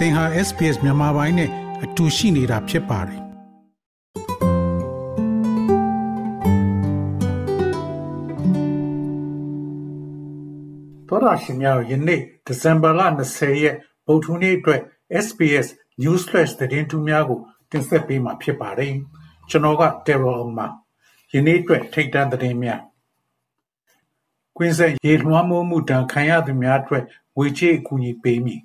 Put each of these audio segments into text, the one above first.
သင်ဟာ SPS မြန်မာပိုင်းနဲ့အတူရှိနေတာဖြစ်ပါတယ်တော်ရရှိမြောက်ယနေ့ဒီဇင်ဘာလ20ရက်ဗုဒ္ဓဟူးနေ့အတွက် SPS News Flash သတင်းထူးများကိုတင်ဆက်ပေးမှာဖြစ်ပါတယ်ကျွန်တော်က Terror မှာယနေ့အတွက်ထိတ်တန့်သတင်းများကွင်းဆက်ရေလွှမ်းမိုးမှုတံခံရသူများအတွက်ငွေကြေးအကူအညီပေးမည်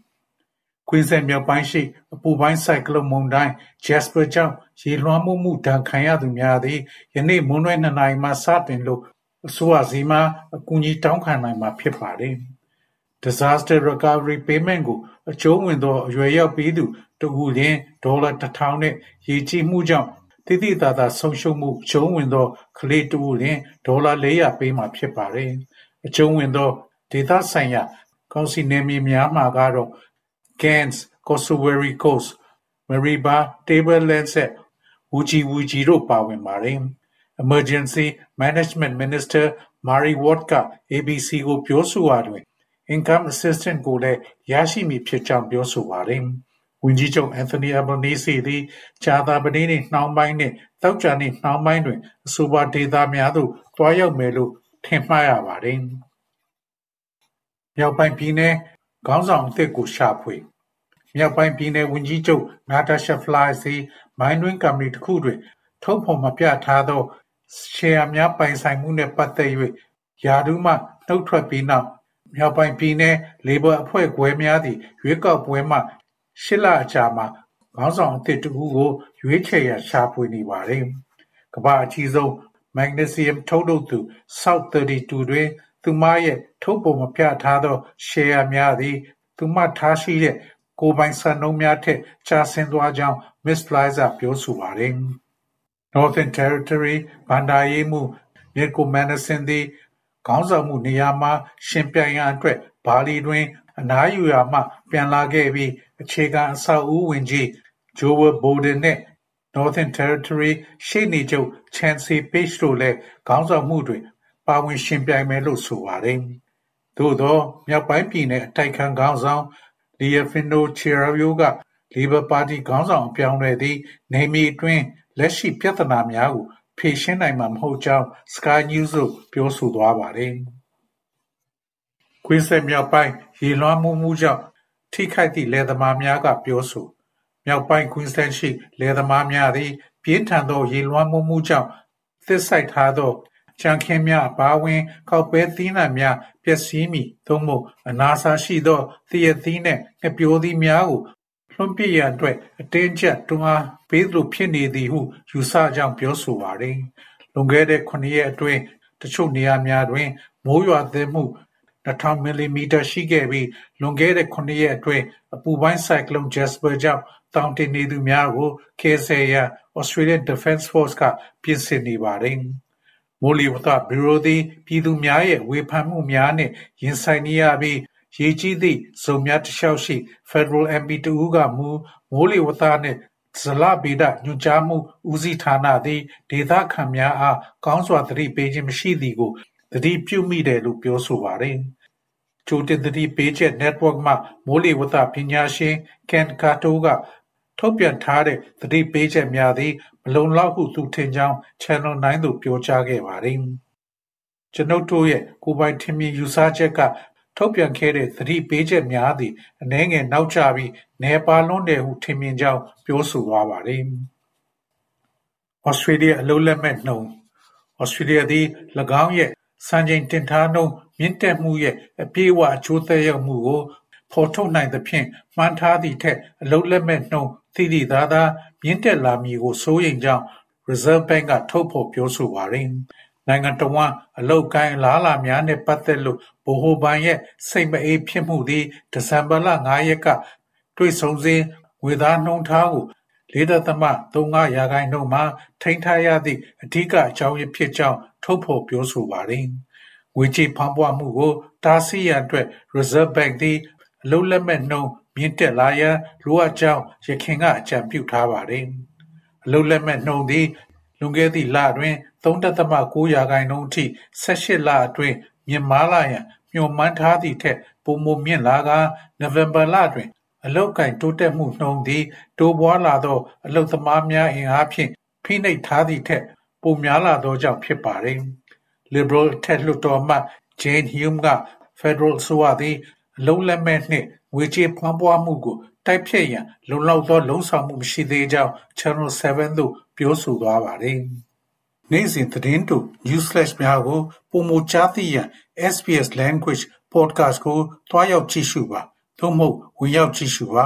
ကွင်းဆက်မြောက်ပိုင်းရှိ အပူပိုင်းဆိုင်ကလုန်မုန်တိုင်း Jasper ကြောင့် ရေလွှမ်းမိုးမှုဒဏ်ခံရသူများသည် ယနေ့မွန်းလွဲ2နာရီမှစတင်လို့ အစိုးရစီမံအကူအညီတောင်းခံနိုင်မှာ ဖြစ်ပါတယ်။ Disaster Recovery Payment ကို အကျိုးဝင်သော အရွယ်ရောက်ပြီးသူ တဦးလျင် ဒေါ်လာ1000နဲ့ ရေကြီးမှုကြောင့်တိတိတသာဆုံးရှုံးမှု အကျုံးဝင်သော ကလေးတဦးလျင် ဒေါ်လာ400ပေးမှာ ဖြစ်ပါတယ်။အကျုံးဝင်သော ဒေသဆိုင်ရာ ကောင်စီနယ်မြေများမှာကတော့ Cairns, Cassowary Coast, Mareeba, Tablelands နဲ့ Wujie Wujie တို့ ပါဝင်ပါတယ်။ Emergency Management Minister Murray Watt က ABC ကို ပြောဆိုရာတွင် Income Assistance ကိုလည်း ရရှိမည်ဖြစ်ကြောင်း ပြောဆိုပါတယ်။ဝန်ကြီးချုပ် Anthony Albanese သည် ကြာသပတေးနေ့နှောင်းပိုင်းနှင့်သောကြာနေ့နှောင်းပိုင်းတွင် အဆိုပါဒေသများသို့ သွားရောက်မယ်လို့ ထင်မှားရပါသည်။မြောက်ပိုင်းပြည်နယ် ခေါင်းဆောင်အသစ်ကိုရှာဖွေမြောက်ပိုင်းပြည်နယ်ဝန်ကြီးချုပ် Natasha Flies သည်မိုင်းတွင်းကုမ္ပဏီတစ်ခုတွင် ထုတ်ဖော်မပြထားသောရှယ်ယာများပိုင်ဆိုင်မှုနှင့်ပတ်သက်၍ရာထူးမှနှုတ်ထွက်ပြီးနောက်မြောက်ပိုင်းပြည်နယ်လေဘာအဖွဲ့ခွဲများသည်ရွေးကောက်ပွဲမှရှစ်လအကြာမှာခေါင်းဆောင်အသစ်တစ်ဦးကိုရွေးချယ်ရန်ရှာဖွေနေပါသည်။ကမ္ဘာအကြီးဆုံးမက်ဂနီဆီယမ်ထုတ်လုပ်သူ South 32တွင် သူမရဲ့ထုတ်ဖော်မပြထားသော ရှယ်ယာများသည် သူမထားရှိတဲ့ကိုယ်ပိုင်စံနှုန်းများထက်ကျဆင်းသွားကြောင်းမစ္စလိုင်းဇာပြောဆိုပါတယ်။ Northern Territory ဘဏ္ဍာရေးမှူး Niko Manasyn သည်ခေါင်းဆောင်မှုနေရာမှာ ရှင်ပြိုင်ရန်အတွက်ဘာလီတွင် အနားယူရာမှ ပြန်လာခဲ့ပြီး အခြေခံအဆောက်အဦဝန်ကြီး Joel Bowden နှင့် Northern Territory ရှေ့နေချုပ် Chauncey Page တို့လည်းခေါင်းဆောင်မှုတွင် ပါဝင်ယှဉ်ပြိုင်မယ်လို့ ဆိုပါတယ်။သို့သော် မြောက်ပိုင်းပြည်နယ် အတိုက်အခံခေါင်းဆောင် Leopoldo Chiarello က လေဘာပါတီ ခေါင်းဆောင် အပြောင်းအလဲသည် နယ်မြေအတွင်း လက်ရှိပြဿနာများကို ဖြေရှင်းနိုင်မှာ မဟုတ်ကြောင်း Sky News သို့ပြောဆိုသွားပါတယ်။ကွင်းဆက်မြောက်ပိုင်း ရေလွှမ်းမိုးမှုကြောင့် ထိခိုက်သည့် လယ်သမားများက ပြောဆို မြောက်ပိုင်း Queensland ရှိ လယ်သမားများသည် ပြင်းထန်သော ရေလွှမ်းမိုးမှုကြောင့် သစ်စိုက်ထားသော ကြံခင်းများအပါအဝင်ကောက်ပဲသီးနှံများပျက်စီးမည်သို့မဟုတ်အနာအဆာရှိသောသရက်သီးနှင့်ငှက်ပျောသီးများကိုလွှင့်ပစ်ရန်အတွက်အတင်းအကျပ်တွန်းအားပေးသလိုဖြစ်နေသည်ဟုယူဆကြောင်းပြောဆိုပါသည်။လွန်ခဲ့တဲ့၇ရက်အတွင်းတချို့နေရာများတွင် မိုးရွာသွန်းမှု2000မီလီမီတာရှိခဲ့ပြီးလွန်ခဲ့တဲ့၇ရက်အတွင်းအပူပိုင်းဆိုင်ကလုန် Jasper ကြောင့်တောင်တင်နေသူများကိုကယ်ဆယ်ရန် Australian Defence Force ကပြင်ဆင်နေပါသည်။ မိုးလေဝသဗျူရိုသည် ပြည်သူများရဲ့ဝေဖန်မှုများနှင့် ရင်ဆိုင်နေရပြီးရေကြီးသည့် ဇုန်များတစ်လျှောက်ရှိ ဖက်ဒရယ် MP တစ်ဦးကမိုးလေဝသနှင့် ဇလဗေဒညွှန်ကြားမှုဦးစီးဌာနသည် ဒေသခံများအား ကောင်းစွာသတိပေးခြင်းမရှိသည်ကို သတိပြုမိတယ်လို့ ပြောဆိုပါတယ်။ကြိုတင်သတိပေးချက် Network မှ မိုးလေဝသပညာရှင် Ken Cato က ထုတ်ပြန်ထားတဲ့သတိပေးချက်များသည်မလုံလောက်ဟုသူထင်ကြောင်း Channel 9သို့ပြောကြားခဲ့ပါတယ်။ကျွန်ုပ်တို့ရဲ့ကိုယ်ပိုင်ထင်မြင်ယူဆချက်ကထုတ်ပြန်ခဲ့တဲ့သတိပေးချက်များသည်အနည်းငယ်နောက်ကျပြီးနယ်ပါလွန်းတယ်ဟုထင်မြင်ကြောင်းပြောဆိုသွားပါတယ်။ဩစတြေးလျအလုပ်လက်မဲ့နှုန်းဩစတြေးလျသည်၎င်းရဲ့စံချိန်တင်ထားနှုန်းမြင့်တက်မှုရဲ့အပြည့်အဝအကျိုးသက်ရောက်မှုကို ဖော်ထုတ်နိုင်သဖြင့်မှန်းထားသည့်ထက် အလုပ်လက်မဲ့နှုန်းသိသိသာသာမြင့်တက်လာမည်ကိုစိုးရိမ်ကြောင်း Reserve Bank ကထုတ်ဖော်ပြောဆိုပါတယ်။နိုင်ငံတဝန်းအလုပ်ကိုင်းအလားအလာများနှင့်ပတ်သက်လို့ဗဟိုဘဏ်ရဲ့စိတ်မအေးဖြစ်မှုသည်ဒီဇင်ဘာလ5ရက်ကတွေ့ဆုံစဉ်ငွေသားနှုန်းထားကို4.35ရာခိုင်နှုန်းမှထိန်းထားရသည့်အဓိကအကြောင်းရင်းဖြစ်ကြောင်းထုတ်ဖော်ပြောဆိုပါတယ်။ငွေကြေးဖောင်းပွမှုကိုတားဆီးရန်အတွက် Reserve Bank သည် အလုပ်လက်မဲ့နှုန်းမြင့်တက်လာရန်လိုအပ်ကြောင်းရခင်ကအကြံပြုထားပါတယ်။အလုပ်လက်မဲ့နှုန်းသည်လွန်ခဲ့သည့်လတွင်3.9ရာခိုင်နှုန်းအထိ18လအတွင်းမြင့်မားလာရန်မျှော်မှန်းထားသည့်ထက်ပိုမိုမြင့်လာကာနိုဝင်ဘာလတွင် အလောက်ကင်တိုးတက်မှုနှုန်းသည်တိုးပွားလာသောအလုသမားများအင်အားဖြင့်ဖိနှိပ်ထားသည့်ထက်ပိုများလာသောကြောင့်ဖြစ်ပါသည်။ Liberal ထက်လွှတ်တော်မှ Jane Hume က Federal အစိုးရသည် အလုံးလက်မဲ့နှင့်ငွေကြေးဖွံ့ပွားမှုကိုတိုက်ဖျက်ရန်လုံလောက်သော လုံဆောင်မှုမရှိသေးကြောင်း Channel 7သို့ပြောဆိုသွားပါတယ်။နေ့စဉ်သတင်းတူ News Flash များကိုပုံမကြားသိရန် SBS Language Podcast ကိုတွားရောက်ကြည့်ရှုပါသို့မဟုတ်ဝင်ရောက်ကြည့်ရှုပါ